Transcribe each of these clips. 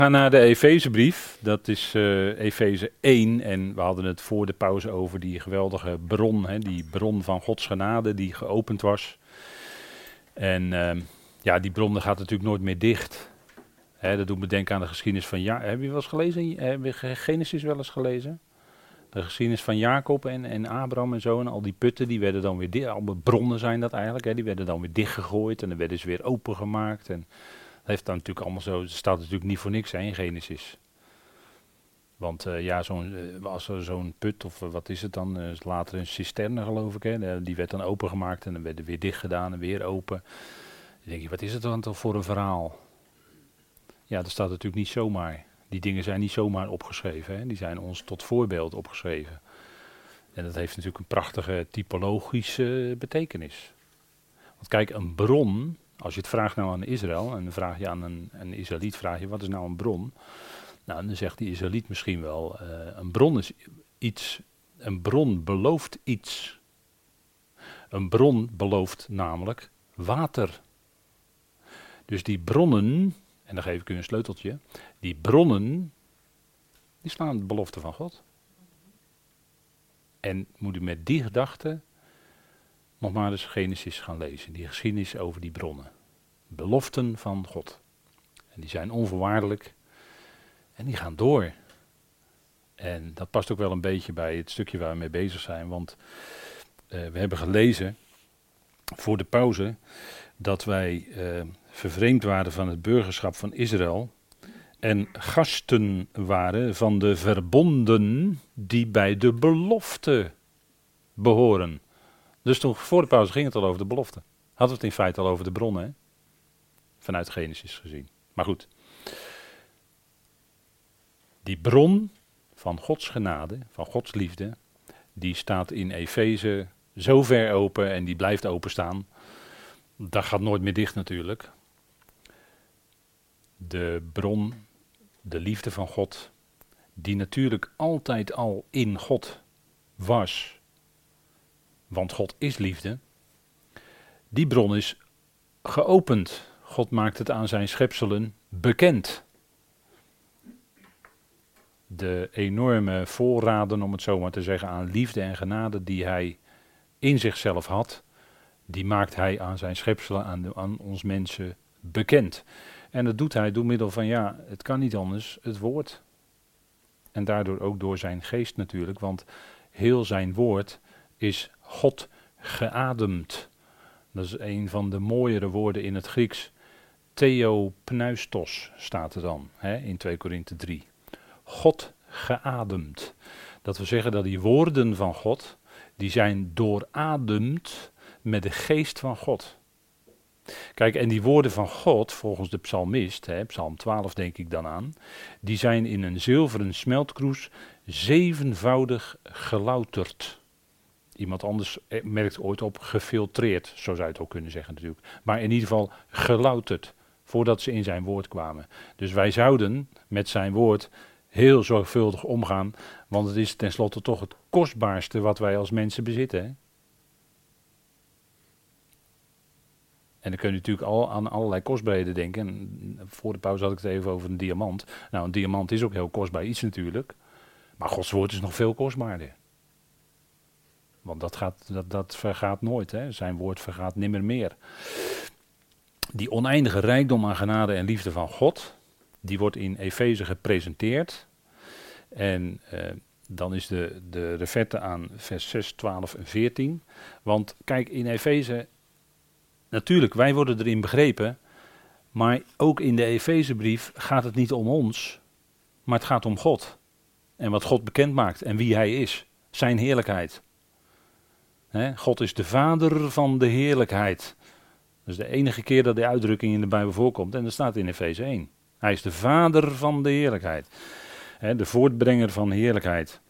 We gaan naar de Efezebrief. Dat is uh, Efeze 1. En we hadden het voor de pauze over die geweldige bron. Hè, die bron van Gods genade die geopend was. En uh, ja, die bron gaat natuurlijk nooit meer dicht. Hè, dat doet me denken aan de geschiedenis van... Ja, heb je wel eens gelezen? Heb je Genesis wel eens gelezen? De geschiedenis van Jacob en, en Abraham en zo. En al die putten, die werden dan weer. Allemaal bronnen zijn dat eigenlijk. Hè, die werden dan weer dichtgegooid. En dan werden ze weer opengemaakt. En heeft dan natuurlijk allemaal zo, staat natuurlijk niet voor niks hè, in Genesis. Want uh, ja, zo'n, uh, als er zo'n put of uh, wat is het dan, later een cisterne geloof ik, hè, die werd dan opengemaakt en dan werd er weer dicht gedaan en weer open. Dan denk je, wat is het dan toch voor een verhaal? Ja, dat staat natuurlijk niet zomaar. Die dingen zijn niet zomaar opgeschreven, hè. die zijn ons tot voorbeeld opgeschreven. En dat heeft natuurlijk een prachtige typologische betekenis. Want kijk, een bron, als je het vraagt nou aan Israël, en dan vraag je aan een, Israëliet, vraag je wat is nou een bron? Nou, dan zegt die Israëliet misschien wel, uh, een bron is iets, een bron belooft iets. Een bron belooft namelijk water. Dus die bronnen, en dan geef ik u een sleuteltje, die bronnen, die slaan de belofte van God. En moet u met die gedachte nog maar eens Genesis gaan lezen. Die geschiedenis over die bronnen. Beloften van God. En die zijn onvoorwaardelijk. En die gaan door. En dat past ook wel een beetje bij het stukje waar we mee bezig zijn. Want uh, we hebben gelezen voor de pauze dat wij uh, vervreemd waren van het burgerschap van Israël. En gasten waren van de verbonden die bij de belofte behoren. Dus toen voor de pauze ging het al over de belofte. Hadden we het in feite al over de bronnen, hè? vanuit Genesis gezien. Maar goed. Die bron van Gods genade, van Gods liefde, die staat in Efeze zo ver open en die blijft openstaan. Dat gaat nooit meer dicht natuurlijk. De bron, de liefde van God, die natuurlijk altijd al in God was want God is liefde, die bron is geopend. God maakt het aan zijn schepselen bekend. De enorme voorraden, om het zo maar te zeggen, aan liefde en genade die hij in zichzelf had, die maakt hij aan zijn schepselen, aan, aan ons mensen bekend. En dat doet hij door middel van, ja, het kan niet anders, het woord. En daardoor ook door zijn geest natuurlijk, want heel zijn woord is God geademd. Dat is een van de mooiere woorden in het Grieks. Theopneustos staat er dan hè, in 2 Korinthe 3. God geademd. Dat wil zeggen dat die woorden van God, die zijn doorademd met de geest van God. Kijk, en die woorden van God, volgens de psalmist, hè, psalm 12 denk ik dan aan, die zijn in een zilveren smeltkroes zevenvoudig gelouterd. Iemand anders eh, merkt ooit op gefiltreerd, zo zou je het ook kunnen zeggen natuurlijk. Maar in ieder geval gelouterd, voordat ze in zijn woord kwamen. Dus wij zouden met zijn woord heel zorgvuldig omgaan, want het is tenslotte toch het kostbaarste wat wij als mensen bezitten. Hè? En dan kun je natuurlijk al aan allerlei kostbaarheden denken. voor de pauze had ik het even over een diamant. Nou, een diamant is ook heel kostbaar iets natuurlijk. Maar Gods woord is nog veel kostbaarder. Want dat, gaat, dat, dat vergaat nooit. Hè? Zijn woord vergaat nimmer meer. Die oneindige rijkdom aan genade en liefde van God, die wordt in Efeze gepresenteerd. En eh, dan is de, de aan vers 6, 12 en 14. Want kijk, in Efeze, natuurlijk, wij worden erin begrepen. Maar ook in de Efezebrief gaat het niet om ons, maar het gaat om God. En wat God bekend maakt en wie Hij is. Zijn heerlijkheid. God is de vader van de heerlijkheid. Dat is de enige keer dat die uitdrukking in de Bijbel voorkomt. En dat staat in Efeze 1. Hij is de vader van de heerlijkheid. de voortbrenger van heerlijkheid.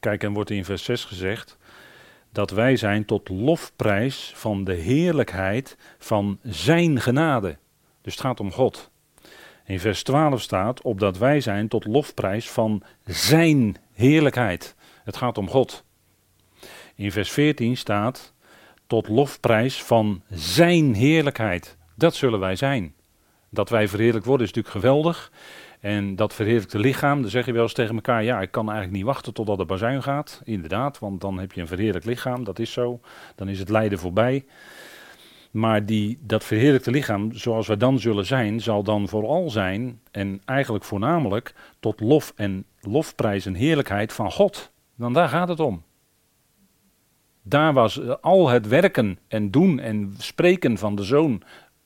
Kijk, en wordt in vers 6 gezegd dat wij zijn tot lofprijs van de heerlijkheid van zijn genade. Dus het gaat om God. In vers 12 staat, opdat wij zijn tot lofprijs van zijn heerlijkheid. Het gaat om God. In vers 14 staat, tot lofprijs van zijn heerlijkheid. Dat zullen wij zijn. Dat wij verheerlijk worden is natuurlijk geweldig. En dat verheerlijkte lichaam, dan zeg je wel eens tegen elkaar, ja, ik kan eigenlijk niet wachten totdat de bazuin gaat. Inderdaad, want dan heb je een verheerlijk lichaam, dat is zo. Dan is het lijden voorbij. Maar die, dat verheerlijkte lichaam, zoals we dan zullen zijn, zal dan vooral zijn, en eigenlijk voornamelijk, tot lof en lofprijs en heerlijkheid van God. Dan daar gaat het om. Daar was al het werken en doen en spreken van de zoon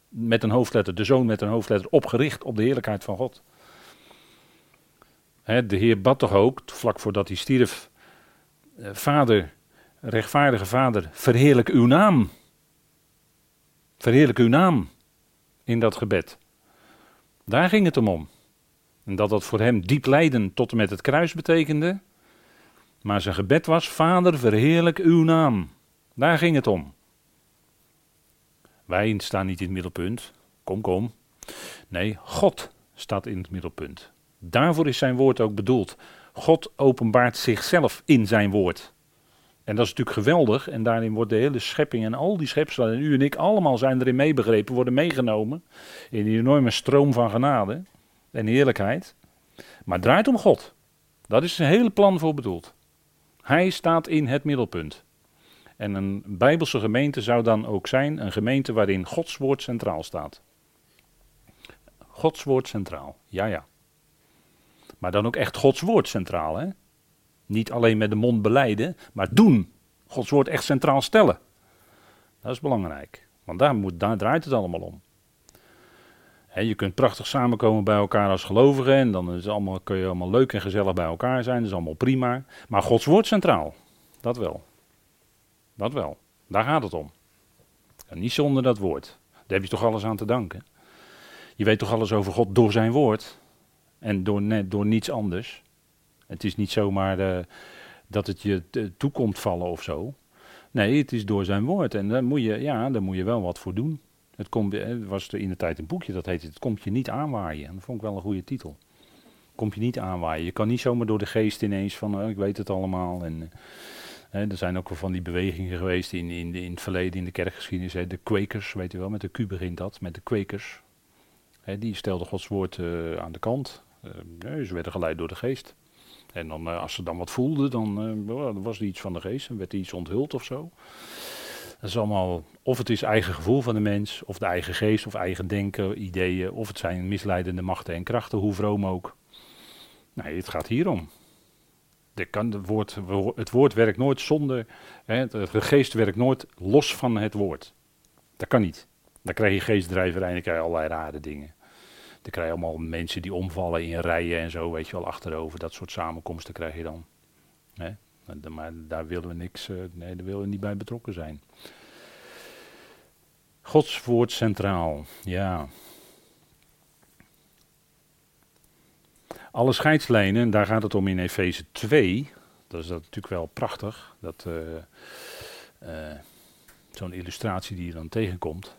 met een hoofdletter, de zoon met een hoofdletter, opgericht op de heerlijkheid van God. de Heer bad toch ook, vlak voordat hij stierf, eh, Vader, rechtvaardige Vader, verheerlijk uw naam. Verheerlijk uw naam in dat gebed. Daar ging het hem om. En dat dat voor hem diep lijden tot en met het kruis betekende. Maar zijn gebed was: Vader, verheerlijk uw naam. Daar ging het om. Wij staan niet in het middelpunt. Kom, kom. Nee, God staat in het middelpunt. Daarvoor is zijn woord ook bedoeld. God openbaart zichzelf in zijn woord. En dat is natuurlijk geweldig. En daarin wordt de hele schepping en al die schepselen, en u en ik allemaal zijn erin meebegrepen, worden meegenomen in die enorme stroom van genade en heerlijkheid. Maar het draait om God. Dat is een hele plan voor bedoeld. Hij staat in het middelpunt. En een bijbelse gemeente zou dan ook zijn een gemeente waarin Gods woord centraal staat. Gods woord centraal, ja ja. Maar dan ook echt Gods woord centraal, hè? Niet alleen met de mond beleiden, maar doen. Gods woord echt centraal stellen. Dat is belangrijk, want daar, moet, daar draait het allemaal om. Je kunt prachtig samenkomen bij elkaar als gelovigen en dan is allemaal, kun je allemaal leuk en gezellig bij elkaar zijn, dat is allemaal prima. Maar Gods woord centraal, dat wel. Dat wel, daar gaat het om. Niet zonder dat woord. Daar heb je toch alles aan te danken. Je weet toch alles over God door zijn woord en door, door niets anders. Het is niet zomaar uh, dat het je toekomt vallen of zo. Nee, het is door zijn woord. En daar moet je, ja, daar moet je wel wat voor doen. Het was er in de tijd een boekje dat heette Het komt je niet aanwaaien. Dat vond ik wel een goede titel. Komt je niet aanwaaien. Je kan niet zomaar door de geest ineens van oh, ik weet het allemaal. En, hè, er zijn ook wel van die bewegingen geweest in, in, in het verleden in de kerkgeschiedenis. De Quakers, weet je wel, met de Q begint dat, met de. Hè, die stelden Gods woord uh, aan de kant. Uh, ze werden geleid door de geest. En dan, als ze dan wat voelden, dan was er iets van de geest en werd er iets onthuld of zo. Is allemaal, of het is eigen gevoel van de mens, of de eigen geest, of eigen denken, ideeën, of het zijn misleidende machten en krachten, hoe vroom ook. Nee, het gaat hierom. De kan, de woord, het woord werkt nooit zonder, hè, de geest werkt nooit los van het woord. Dat kan niet. Dan krijg je geestdrijverij en dan krijg je allerlei rare dingen. Dan krijg je allemaal mensen die omvallen in rijen en zo, weet je wel, achterover. Dat soort samenkomsten krijg je dan. Hè? Maar daar willen we niks, uh, nee, daar willen we niet bij betrokken zijn. Gods woord centraal, ja. Alle scheidslijnen, daar gaat het om in Efeze 2. Dat is dat natuurlijk wel prachtig. Dat, uh, uh, Zo'n illustratie die je dan tegenkomt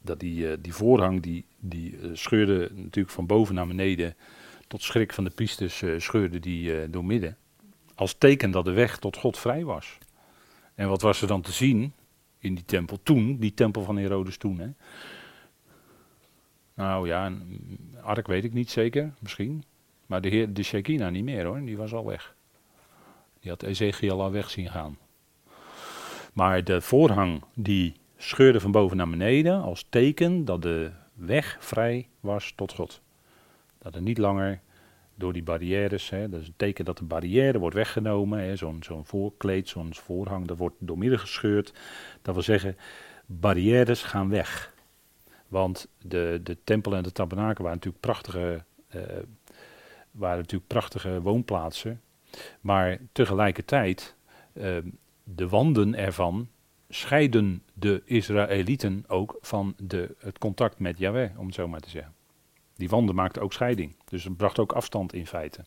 dat die, die voorhang die, die scheurde natuurlijk van boven naar beneden. Tot schrik van de priesters scheurde die door midden. Als teken dat de weg tot God vrij was. En wat was er dan te zien in die tempel toen, die tempel van Herodes toen? Hè? Nou ja, een ark weet ik niet zeker, misschien. Maar de, heer, de Shekinah niet meer hoor, die was al weg. Die had Ezekiel al weg zien gaan. Maar de voorhang die scheurde van boven naar beneden als teken dat de weg vrij was tot God. Dat er niet langer door die barrières, hè, dat is een teken dat de barrière wordt weggenomen, zo'n voorkleed, zo'n voorhang, dat wordt doormidden gescheurd. Dat wil zeggen, barrières gaan weg. Want de, de tempel en de tabernakel waren natuurlijk prachtige, uh, waren natuurlijk prachtige woonplaatsen. Maar tegelijkertijd, uh, de wanden ervan scheiden de Israëlieten ook van de, het contact met Yahweh, om het zo maar te zeggen. Die wanden maakten ook scheiding, dus het bracht ook afstand in feite.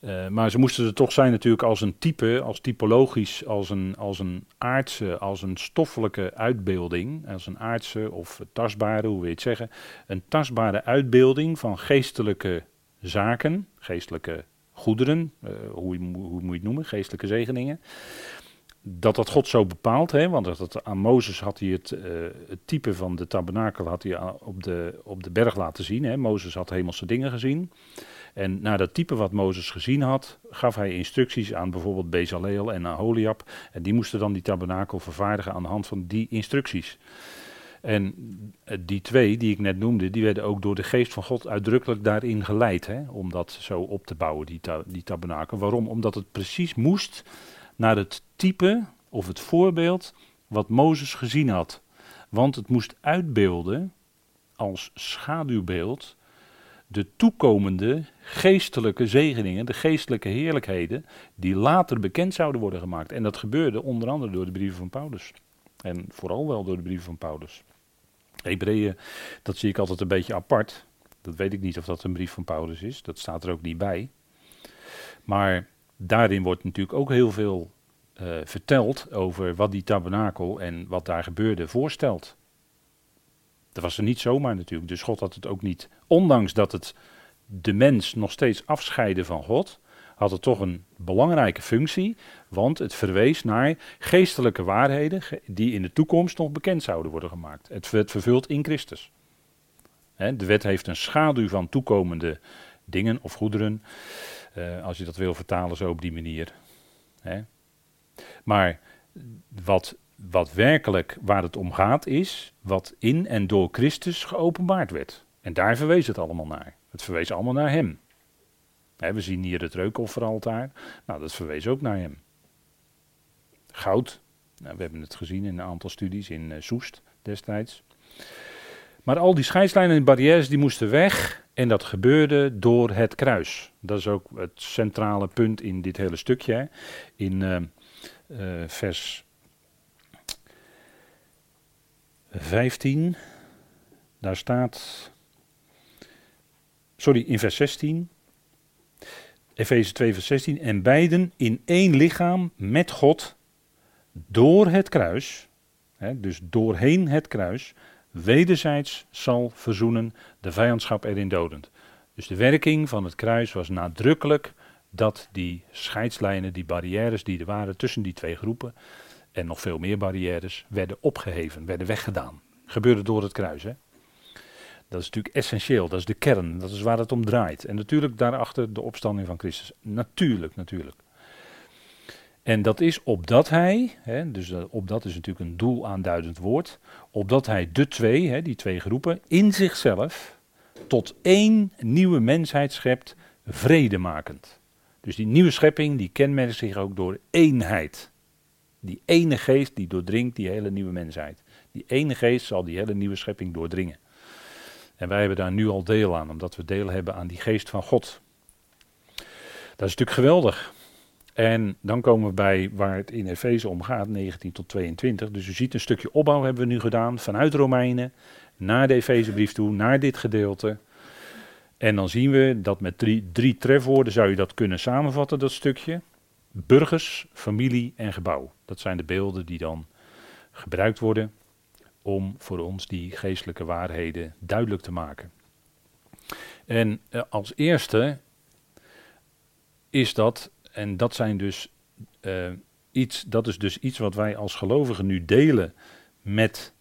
Uh, maar ze moesten er toch zijn natuurlijk als een type, als typologisch, als een, als een aardse, als een stoffelijke uitbeelding, als een aardse of tastbare, hoe wil je het zeggen, een tastbare uitbeelding van geestelijke zaken, geestelijke goederen, uh, hoe, hoe moet je het noemen, geestelijke zegeningen dat dat God zo bepaalt, hè, want dat, aan Mozes had hij het, uh, het type van de tabernakel had hij op, de, op de berg laten zien. Hè. Mozes had hemelse dingen gezien. En naar dat type wat Mozes gezien had, gaf hij instructies aan bijvoorbeeld Bezaleel en Aholiab. En die moesten dan die tabernakel vervaardigen aan de hand van die instructies. En eh, die twee die ik net noemde, die werden ook door de geest van God uitdrukkelijk daarin geleid. Hè, om dat zo op te bouwen, die, ta die tabernakel. Waarom? Omdat het precies moest naar het type of het voorbeeld wat Mozes gezien had. Want het moest uitbeelden als schaduwbeeld de toekomende geestelijke zegeningen, de geestelijke heerlijkheden, die later bekend zouden worden gemaakt. En dat gebeurde onder andere door de brieven van Paulus. En vooral wel door de brieven van Paulus. Hebreeën, dat zie ik altijd een beetje apart. Dat weet ik niet of dat een brief van Paulus is. Dat staat er ook niet bij. Maar daarin wordt natuurlijk ook heel veel uh, verteld over wat die tabernakel en wat daar gebeurde voorstelt. Dat was er niet zomaar natuurlijk. Dus God had het ook niet, ondanks dat het de mens nog steeds afscheidde van God, had het toch een belangrijke functie, want het verwees naar geestelijke waarheden die in de toekomst nog bekend zouden worden gemaakt. Het werd vervuld in Christus. de wet heeft een schaduw van toekomende dingen of goederen, uh, als je dat wil vertalen zo op die manier. Maar wat, wat werkelijk waar het om gaat is wat in en door Christus geopenbaard werd. En daar verwees het allemaal naar. Het verwees allemaal naar Hem we zien hier het reukofferaltaar. Nou, dat verwees ook naar hem. Goud. Nou, we hebben het gezien in een aantal studies in uh, Soest destijds. Maar al die scheidslijnen en barrières die moesten weg. En dat gebeurde door het kruis. Dat is ook het centrale punt in dit hele stukje. In uh, uh, vers 15. Daar staat. Sorry, in vers 16. Efeze 2, vers 16. En beiden in één lichaam met God door het kruis, hè, dus doorheen het kruis, wederzijds zal verzoenen, de vijandschap erin dodend. Dus de werking van het kruis was nadrukkelijk dat die scheidslijnen, die barrières die er waren tussen die twee groepen, en nog veel meer barrières, werden opgeheven, werden weggedaan. Gebeurde door het kruis. Hè? Dat is natuurlijk essentieel, dat is de kern, dat is waar het om draait. En natuurlijk daarachter de opstanding van Christus. Natuurlijk, natuurlijk. En dat is opdat hij, hè, dus opdat is natuurlijk een doel aanduidend woord, opdat hij de twee, hè, die twee groepen, in zichzelf tot één nieuwe mensheid schept, vredemakend. Dus die nieuwe schepping, die kenmerkt zich ook door eenheid. Die ene geest die doordringt die hele nieuwe mensheid. Die ene geest zal die hele nieuwe schepping doordringen. En wij hebben daar nu al deel aan, omdat we deel hebben aan die geest van God. Dat is natuurlijk geweldig. En dan komen we bij waar het in Efeze om gaat, 19 tot 22. Dus u ziet een stukje opbouw hebben we nu gedaan, vanuit Romeinen naar de Efezebrief toe, naar dit gedeelte. En dan zien we dat met drie, drie trefwoorden zou je dat kunnen samenvatten, dat stukje. Burgers, familie en gebouw. Dat zijn de beelden die dan gebruikt worden om voor ons die geestelijke waarheden duidelijk te maken. En eh, als eerste is dat, en dat zijn dus uh, iets, dat is dus iets wat wij als gelovigen nu delen met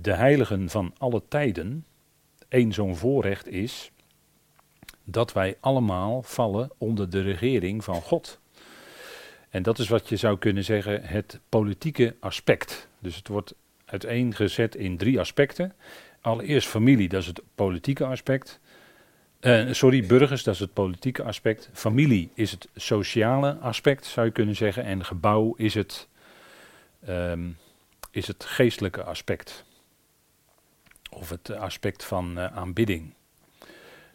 de heiligen van alle tijden. Eén zo'n voorrecht is dat wij allemaal vallen onder de regering van God. En dat is wat je zou kunnen zeggen het politieke aspect. Dus het wordt uiteengezet in drie aspecten. Allereerst familie, dat is het politieke aspect. Uh, sorry, burgers, dat is het politieke aspect. Familie is het sociale aspect, zou je kunnen zeggen. En gebouw is het, um, is het geestelijke aspect. Of het aspect van uh, aanbidding.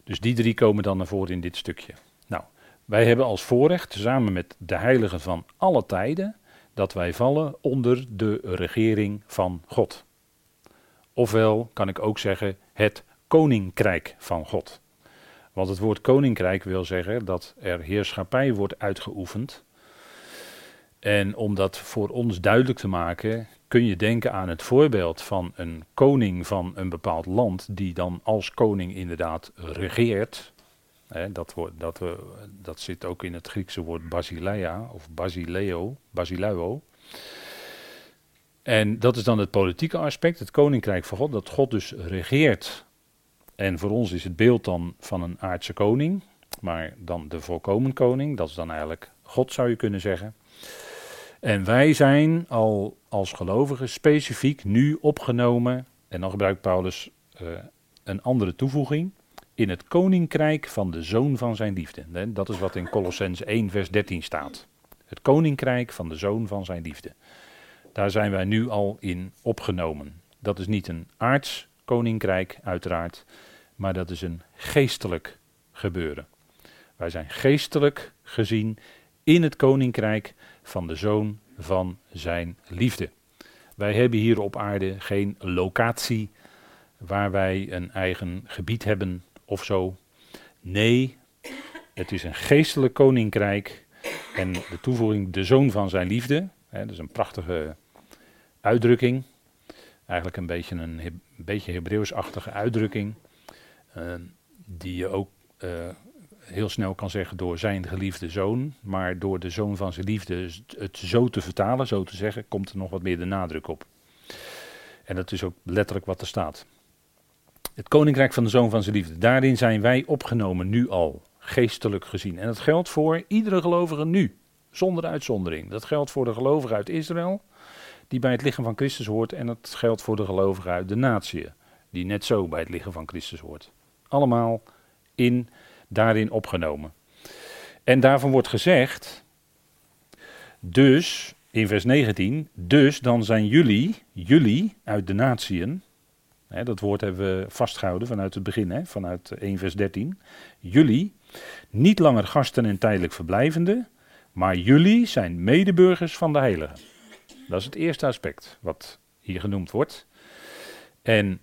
Dus die drie komen dan naar voren in dit stukje. Nou, wij hebben als voorrecht, samen met de heiligen van alle tijden, dat wij vallen onder de regering van God. Ofwel kan ik ook zeggen het koninkrijk van God. Want het woord koninkrijk wil zeggen dat er heerschappij wordt uitgeoefend. En om dat voor ons duidelijk te maken, kun je denken aan het voorbeeld van een koning van een bepaald land, die dan als koning inderdaad regeert. dat, woord, dat, uh, dat zit ook in het Griekse woord basileia of basileo, basileuo. En dat is dan het politieke aspect, het koninkrijk van God, dat God dus regeert. En voor ons is het beeld dan van een aardse koning, maar dan de volkomen koning, dat is dan eigenlijk God zou je kunnen zeggen. En wij zijn al als gelovigen specifiek nu opgenomen, en dan gebruikt Paulus uh, een andere toevoeging, in het koninkrijk van de zoon van zijn liefde. Dat is wat in Colossens 1 vers 13 staat. Het koninkrijk van de zoon van zijn liefde. Daar zijn wij nu al in opgenomen. Dat is niet een aards koninkrijk, uiteraard, maar dat is een geestelijk gebeuren. Wij zijn geestelijk gezien in het koninkrijk van de zoon van zijn liefde. Wij hebben hier op aarde geen locatie waar wij een eigen gebied hebben of zo. Nee, het is een geestelijk koninkrijk en de toevoeging de zoon van zijn liefde. Hè, dat is een prachtige uitdrukking. Eigenlijk een beetje een, beetje Hebreeuwsachtige uitdrukking. Uh, die je ook uh, heel snel kan zeggen door zijn geliefde zoon. Maar door de zoon van zijn liefde het zo te vertalen, zo te zeggen, komt er nog wat meer de nadruk op. En dat is ook letterlijk wat er staat. Het koninkrijk van de zoon van zijn liefde. Daarin zijn wij opgenomen nu al, geestelijk gezien. En dat geldt voor iedere gelovige nu, zonder uitzondering. Dat geldt voor de gelovigen uit Israël, die bij het lichaam van Christus hoort. En dat geldt voor de gelovigen uit de natie, die net zo bij het lichaam van Christus hoort. Allemaal in, daarin opgenomen. En daarvan wordt gezegd, dus, in vers 19, dus dan zijn jullie, jullie uit de natieën, dat woord hebben we vastgehouden vanuit het begin, hè, vanuit 1 vers 13. Jullie, niet langer gasten en tijdelijk verblijvende, maar jullie zijn medeburgers van de heiligen. Dat is het eerste aspect wat hier genoemd wordt. En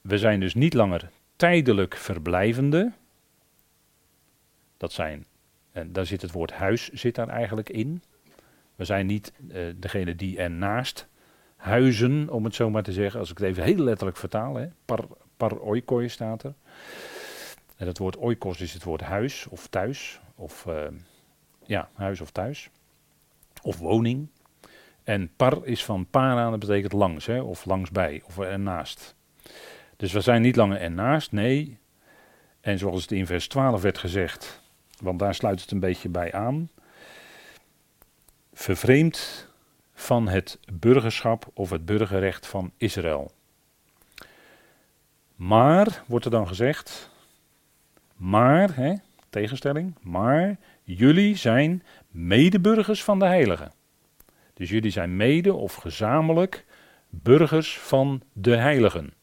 we zijn dus niet langer tijdelijk verblijvende. Dat zijn, en daar zit het woord huis zit daar eigenlijk in. We zijn niet uh, degene die ernaast huizen, om het zo maar te zeggen. Als ik het even heel letterlijk vertaal, hè. Par, par oikoi staat er. En dat woord oikos is het woord huis of thuis. Of uh, ja, huis of thuis. Of woning. En par is van para, dat betekent langs, hè, of langsbij, of ernaast. Dus we zijn niet langer ernaast, nee. En zoals het in vers 12 werd gezegd, want daar sluit het een beetje bij aan. Vervreemd van het burgerschap of het burgerrecht van Israël. Maar, wordt er dan gezegd, maar, hè, tegenstelling, maar jullie zijn medeburgers van de heiligen. Dus jullie zijn mede of gezamenlijk burgers van de heiligen.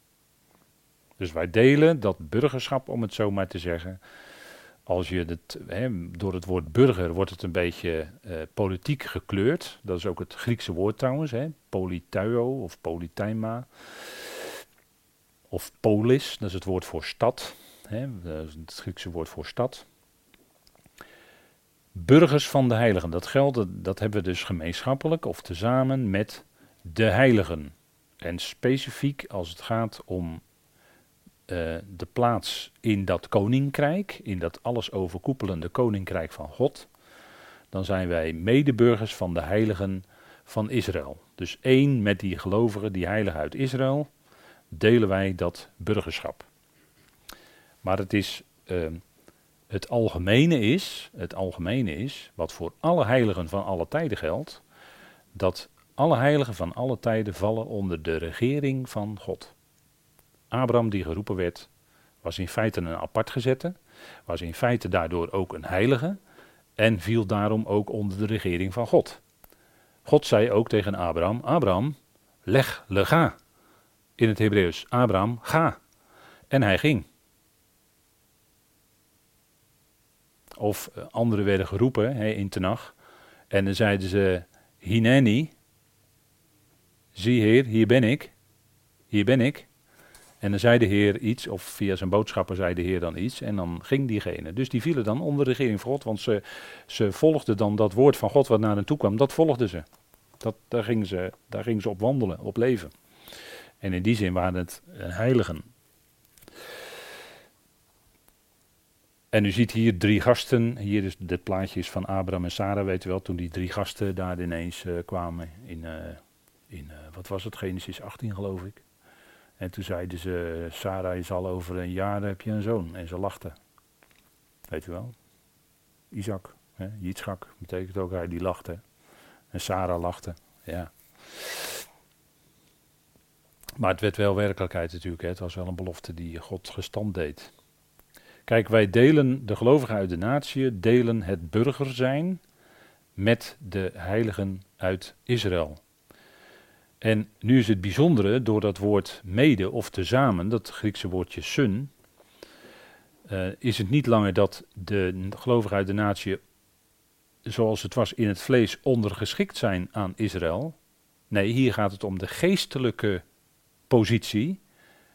Dus wij delen dat burgerschap, om het zo maar te zeggen, als je het, door het woord burger wordt het een beetje uh, politiek gekleurd. Dat is ook het Griekse woord trouwens, hè, polituio of politeima. Of polis, dat is het woord voor stad. Hè, is het Griekse woord voor stad. Burgers van de heiligen, dat geldt, dat hebben we dus gemeenschappelijk of tezamen met de heiligen. En specifiek als het gaat om uh, de plaats in dat koninkrijk, in dat alles overkoepelende koninkrijk van God, dan zijn wij medeburgers van de heiligen van Israël. Dus één met die gelovigen, die heiligen uit Israël, delen wij dat burgerschap. Maar het is, uh, het algemene is, het algemene is, wat voor alle heiligen van alle tijden geldt, dat alle heiligen van alle tijden vallen onder de regering van God. Abraham die geroepen werd, was in feite een apart gezette, was in feite daardoor ook een heilige en viel daarom ook onder de regering van God. God zei ook tegen Abraham, Abraham, leg lega. In het Hebreeuws, Abraham, ga. En hij ging. Of uh, anderen werden geroepen he, in Tenach. En dan zeiden ze, Hineni, zie heer, hier ben ik. Hier ben ik. En dan zei de Heer iets, of via zijn boodschapper zei de Heer dan iets, en dan ging diegene. Dus die vielen dan onder de regering van God, want ze, ze volgden dan dat woord van God wat naar hen toe kwam, dat volgden ze. Dat, daar, gingen ze. daar gingen ze op wandelen, op leven. En in die zin waren het uh, heiligen. En u ziet hier drie gasten. Hier is dit plaatje is van Abraham en Sarah, weet u wel, toen die drie gasten daar ineens uh, kwamen in, uh, in wat was het, Genesis 18 geloof ik. En toen zeiden ze, Sarah is al over een jaar heb je een zoon. En ze lachten. Weet u wel? Isaac, hè? Yitzchak, betekent ook hij die lachte. En Sarah lachte, ja. Maar het werd wel werkelijkheid natuurlijk. Hè. Het was wel een belofte die God gestand deed. Kijk, wij delen, de gelovigen uit de natie, delen het burger zijn met de heiligen uit Israël. En nu is het bijzondere, door dat woord mede of tezamen, dat Griekse woordje sun, uh, is het niet langer dat de gelovigen uit de natie, zoals het was in het vlees, ondergeschikt zijn aan Israël. Nee, hier gaat het om de geestelijke positie.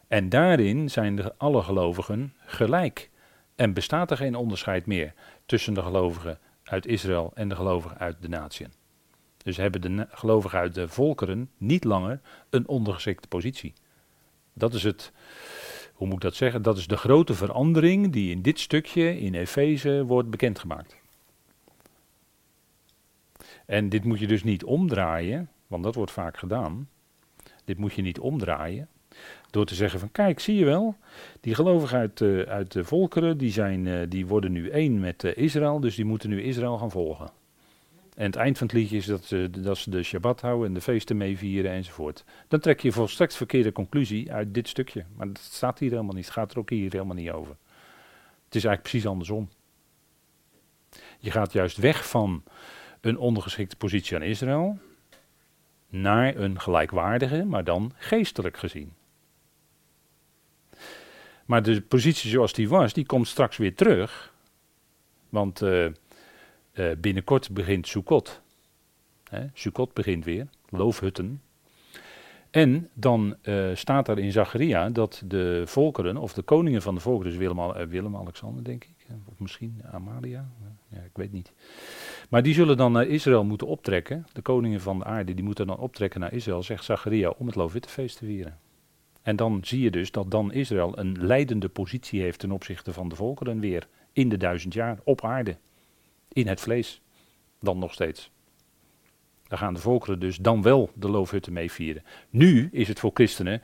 En daarin zijn de, alle gelovigen gelijk. En bestaat er geen onderscheid meer tussen de gelovigen uit Israël en de gelovigen uit de natieën. Dus hebben de gelovigen uit de volkeren niet langer een ondergeschikte positie. Dat is het, hoe moet ik dat zeggen? Dat is de grote verandering die in dit stukje in Efeze wordt bekendgemaakt. En dit moet je dus niet omdraaien, want dat wordt vaak gedaan. Dit moet je niet omdraaien. Door te zeggen van kijk, zie je wel, die gelovigen uit, de volkeren, die, zijn, uh, die worden nu één met uh, Israël, dus die moeten nu Israël gaan volgen. En het eind van het liedje is dat ze, dat ze de Shabbat houden en de feesten meevieren enzovoort. Dan trek je volstrekt verkeerde conclusie uit dit stukje. Maar dat staat hier helemaal niet, het gaat er ook hier helemaal niet over. Het is eigenlijk precies andersom. Je gaat juist weg van een ondergeschikte positie aan Israël naar een gelijkwaardige, maar dan geestelijk gezien. Maar de positie zoals die was, die komt straks weer terug. Want uh, uh, binnenkort begint Sukkot. Hè, Sukkot begint weer, loofhutten. En dan uh, staat er in Zacharia dat de volkeren, of de koningen van de volkeren, dus Willem, Willem Alexander denk ik, of misschien Amalia, ja, ik weet niet. Maar die zullen dan naar Israël moeten optrekken, de koningen van de aarde, die moeten dan optrekken naar Israël, zegt Zacharia, om het Loofhuttenfeest te vieren. En dan zie je dus dat dan Israël een leidende positie heeft ten opzichte van de volkeren weer in de duizend jaar op aarde. In het vlees. Dan nog steeds. Daar gaan de volkeren dus dan wel de loofhutten mee vieren. Nu is het voor christenen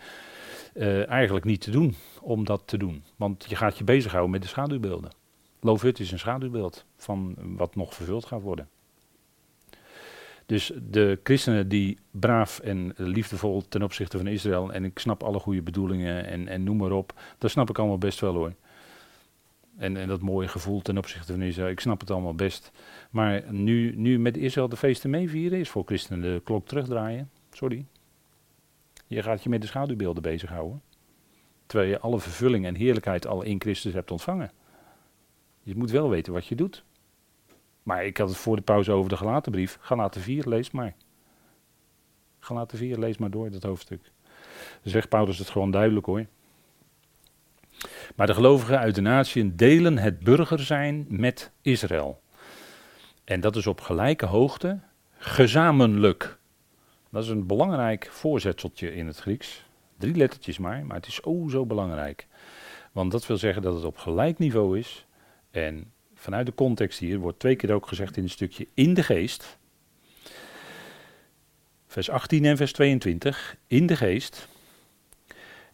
uh, eigenlijk niet te doen om dat te doen. Want je gaat je bezighouden met de schaduwbeelden. Loofhut is een schaduwbeeld van wat nog vervuld gaat worden. Dus de christenen die braaf en liefdevol ten opzichte van Israël, en ik snap alle goede bedoelingen en, en noem maar op, dat snap ik allemaal best wel hoor. En, en dat mooie gevoel ten opzichte van Israël, ik snap het allemaal best. Maar nu, nu met Israël de feesten meevieren, is voor christenen de klok terugdraaien. Sorry. Je gaat je met de schaduwbeelden bezighouden. Terwijl je alle vervulling en heerlijkheid al in Christus hebt ontvangen. Je moet wel weten wat je doet. Maar ik had het voor de pauze over de gelaten brief. Galaten 4, lees maar. Galaten 4, lees maar door dat hoofdstuk. Dan zegt Paulus het gewoon duidelijk hoor. Maar de gelovigen uit de natie delen het burger zijn met Israël. En dat is op gelijke hoogte, gezamenlijk. Dat is een belangrijk voorzetseltje in het Grieks. Drie lettertjes maar, maar het is oh zo belangrijk. Want dat wil zeggen dat het op gelijk niveau is. En vanuit de context hier wordt twee keer ook gezegd in het stukje in de geest. Vers 18 en vers 22, in de geest.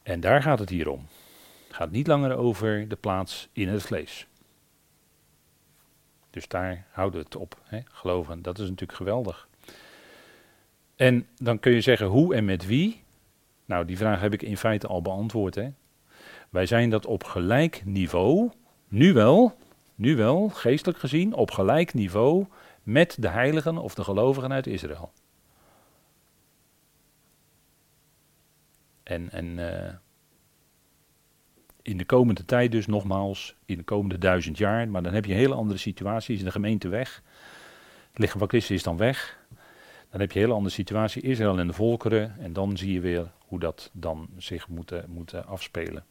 En daar gaat het hier om. Gaat niet langer over de plaats in het vlees. Dus daar houden we het op, hè? geloven. Dat is natuurlijk geweldig. En dan kun je zeggen hoe en met wie. Nou, die vraag heb ik in feite al beantwoord. Hè? Wij zijn dat op gelijk niveau, nu wel, nu wel, geestelijk gezien, op gelijk niveau met de heiligen of de gelovigen uit Israël. En, en uh, in de komende tijd dus nogmaals, in de komende duizend jaar, maar dan heb je een hele andere situatie, is de gemeente weg. Het lichaam van Christus is dan weg. Dan heb je een hele andere situatie, Israël en de volkeren, en dan zie je weer hoe dat dan zich moet, moet afspelen.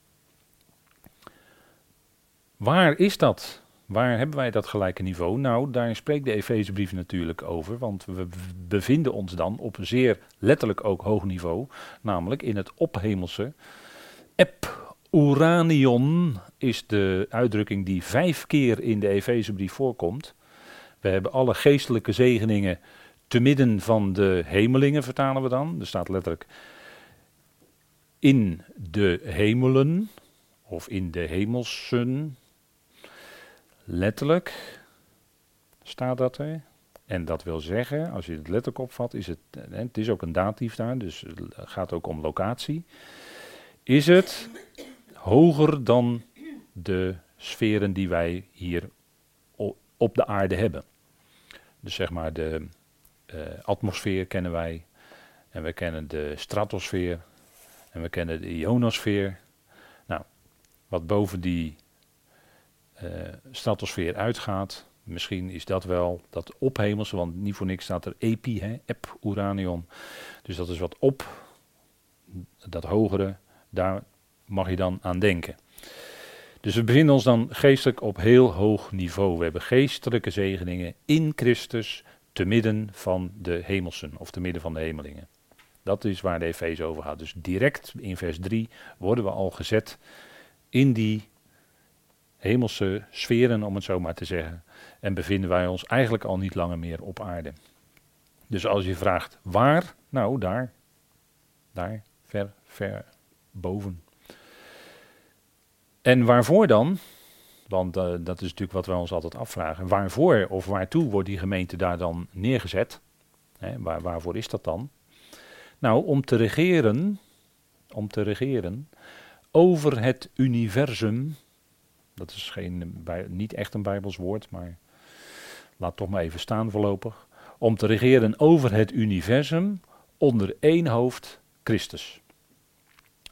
Waar is dat? Waar hebben wij dat gelijke niveau? Nou, daar spreekt de Efezebrief natuurlijk over, want we bevinden ons dan op een zeer letterlijk ook hoog niveau, namelijk in het ophemelse uranion is de uitdrukking die vijf keer in de Efezebrief voorkomt. We hebben alle geestelijke zegeningen te midden van de hemelingen, vertalen we dan. Er staat letterlijk in de hemelen of in de hemelsen. Letterlijk staat dat er. En dat wil zeggen, als je het letterlijk opvat, is het, het is ook een datief daar, dus het gaat ook om locatie. Is het hoger dan de sferen die wij hier op de aarde hebben? Dus zeg maar de uh, atmosfeer kennen wij, en we kennen de stratosfeer, en we kennen de ionosfeer. Nou, wat boven die uh, stratosfeer uitgaat, Misschien is dat wel dat ophemelse, want niet voor niks staat er epi, hè, ep, uranium. Dus dat is wat op, dat hogere, daar mag je dan aan denken. Dus we bevinden ons dan geestelijk op heel hoog niveau. We hebben geestelijke zegeningen in Christus te midden van de hemelsen of te midden van de hemelingen. Dat is waar de Efeze over gaat. Dus direct in vers 3 worden we al gezet in die hemelse sferen, om het zo maar te zeggen en bevinden wij ons eigenlijk al niet langer meer op aarde. Dus als je vraagt waar, nou daar, daar, ver, ver boven. En waarvoor dan? Want uh, dat is natuurlijk wat wij ons altijd afvragen. Waarvoor of waartoe wordt die gemeente daar dan neergezet? Hè, waar, waarvoor is dat dan? Nou, om te regeren, om te regeren over het universum. Dat is geen, bij, niet echt een Bijbels woord, maar laat toch maar even staan voorlopig, om te regeren over het universum onder één hoofd, Christus.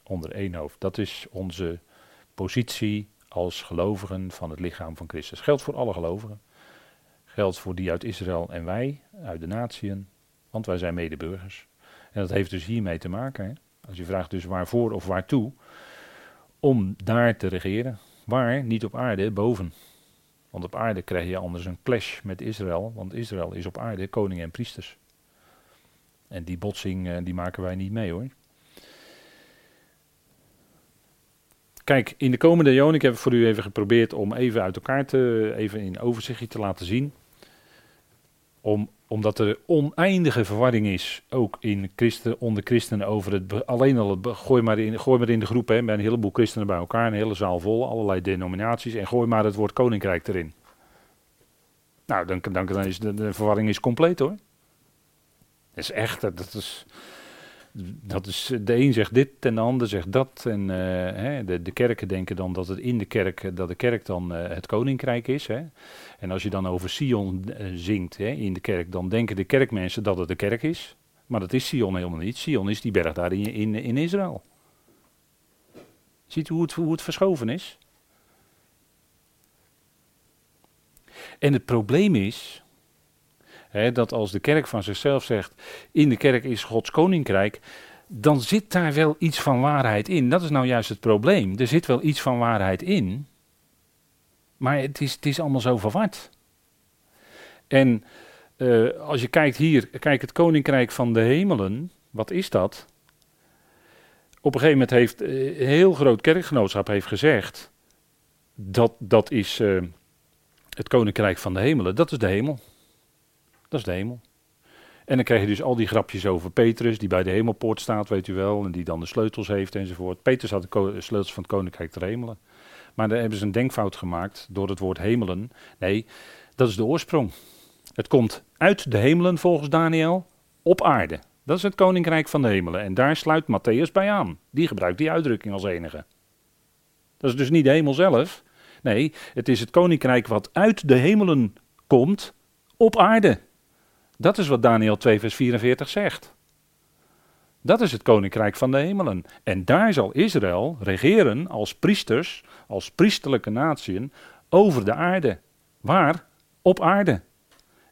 Onder één hoofd. Dat is onze positie als gelovigen van het lichaam van Christus. Geldt voor alle gelovigen. Geldt voor die uit Israël en wij, uit de natieën, want wij zijn medeburgers. En dat heeft dus hiermee te maken. Als je vraagt dus waarvoor of waartoe, om daar te regeren. Waar? Niet op aarde, boven. Want op aarde krijg je anders een clash met Israël, want Israël is op aarde koning en priesters. En die botsing uh, die maken wij niet mee hoor. Kijk, in de komende eeuwen, ik heb voor u even geprobeerd om even uit elkaar te, even in overzichtje te laten zien. Om, omdat er oneindige verwarring is, ook in christen, onder christenen over het, alleen al het, gooi maar in, gooi maar in de groep, hè, met een heleboel christenen bij elkaar, een hele zaal vol, allerlei denominaties, en gooi maar het woord koninkrijk erin. Nou, dan, dan, dan is de, de verwarring is compleet hoor. Dat is echt, dat is, dat is, de een zegt dit en de ander zegt dat. En uh, hè, de, kerken denken dan dat het in de kerk, dat de kerk dan uh, het koninkrijk is. Hè. En als je dan over Sion uh, zingt hè, in de kerk, dan denken de kerkmensen dat het de kerk is. Maar dat is Sion helemaal niet. Sion is die berg daar in, in, in Israël. Ziet u hoe het, hoe het verschoven is? En het probleem is, dat als de kerk van zichzelf zegt, in de kerk is Gods koninkrijk, dan zit daar wel iets van waarheid in. Dat is nou juist het probleem. Er zit wel iets van waarheid in, maar het is, het is allemaal zo verward. En uh, als je kijkt hier, kijk het koninkrijk van de hemelen, wat is dat? Op een gegeven moment heeft uh, heel groot kerkgenootschap heeft gezegd, dat, dat is uh, het koninkrijk van de hemelen, dat is de hemel. Dat is de hemel. En dan krijg je dus al die grapjes over Petrus, die bij de hemelpoort staat, weet u wel, en die dan de sleutels heeft enzovoort. Petrus had de sleutels van het koninkrijk te hemelen. Maar daar hebben ze een denkfout gemaakt door het woord hemelen. Nee, dat is de oorsprong. Het komt uit de hemelen volgens Daniel op aarde. Dat is het koninkrijk van de hemelen. En daar sluit Matthäus bij aan. Die gebruikt die uitdrukking als enige. Dat is dus niet de hemel zelf. Nee, het is het koninkrijk wat uit de hemelen komt op aarde. Dat is wat Daniel 2, vers 44 zegt. Dat is het koninkrijk van de hemelen. En daar zal Israël regeren als priesters, als priesterlijke natieën, over de aarde. Waar? Op aarde.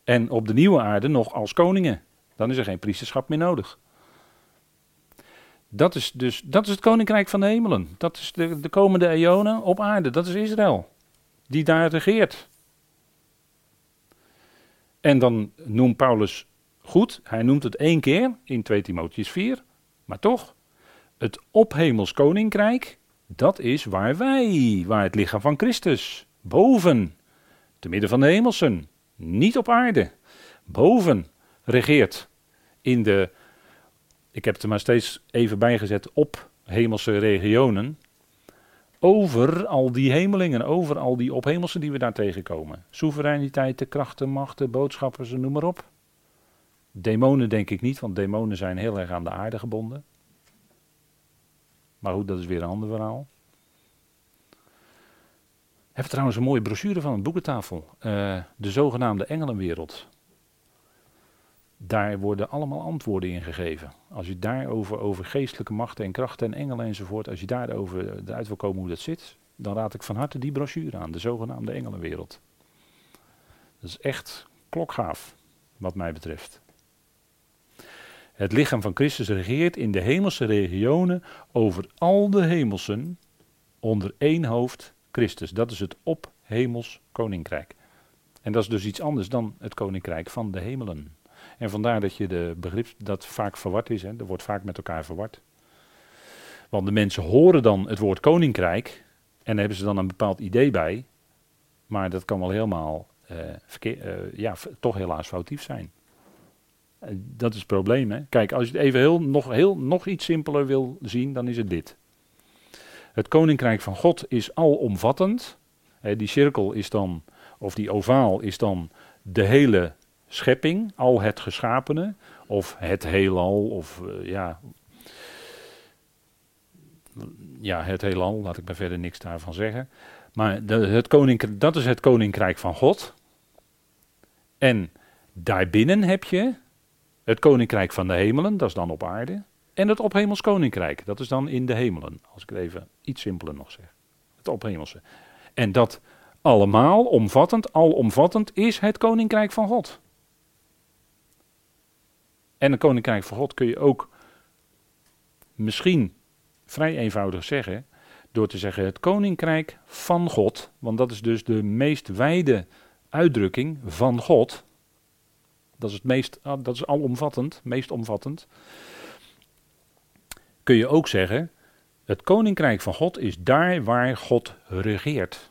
En op de nieuwe aarde nog als koningen. Dan is er geen priesterschap meer nodig. Dat is dus dat is het koninkrijk van de hemelen. Dat is de, de komende eonen op aarde. Dat is Israël. Die daar regeert. En dan noemt Paulus goed, hij noemt het één keer in 2 Timotheus 4, maar toch, het ophemels koninkrijk Dat is waar wij, waar het lichaam van Christus, boven, te midden van de hemelsen, niet op aarde, boven regeert in de, ik heb het er maar steeds even bijgezet, op hemelse regionen, over al die hemelingen, over al die ophemelsen die we daar tegenkomen. Soevereiniteiten, krachten, machten, boodschappers, noem maar op. Demonen denk ik niet, want demonen zijn heel erg aan de aarde gebonden. Maar goed, dat is weer een ander verhaal. Heb trouwens een mooie brochure van een boekentafel. Uh, de zogenaamde engelenwereld. Daar worden allemaal antwoorden in gegeven. Als je daarover over geestelijke machten en krachten en engelen enzovoort, als je daarover eruit wil komen hoe dat zit, dan raad ik van harte die brochure aan, de zogenaamde engelenwereld. Dat is echt klokgaaf, wat mij betreft. Het lichaam van Christus regeert in de hemelse regionen over al de hemelsen onder één hoofd Christus. Dat is het ophemels koninkrijk. En dat is dus iets anders dan het koninkrijk van de hemelen. En vandaar dat je de begrip dat vaak verward is. Hè. Er wordt vaak met elkaar verward. Want de mensen horen dan het woord koninkrijk. En daar hebben ze dan een bepaald idee bij. Maar dat kan wel helemaal verkeer, uh, ja, toch helaas foutief zijn. Uh, dat is het probleem. Hè? Kijk, als je het even heel, nog, heel, nog iets simpeler wil zien, dan is het dit. Het koninkrijk van God is alomvattend. Die cirkel is dan, of die ovaal is dan de hele schepping, al het geschapene, of het heelal, of uh, ja, ja, het heelal, laat ik maar verder niks daarvan zeggen. Maar het koninkrijk, dat is het koninkrijk van God. En daarbinnen heb je het koninkrijk van de hemelen, dat is dan op aarde. En het ophemels koninkrijk, dat is dan in de hemelen. Als ik het even iets simpeler nog zeg. Het ophemelse. En dat allemaal omvattend, alomvattend is het koninkrijk van God. En een koninkrijk van God kun je ook misschien vrij eenvoudig zeggen, door te zeggen het koninkrijk van God, want dat is dus de meest wijde uitdrukking van God. Dat is het meest, ah, dat is alomvattend, meest omvattend. Kun je ook zeggen, het koninkrijk van God is daar waar God regeert.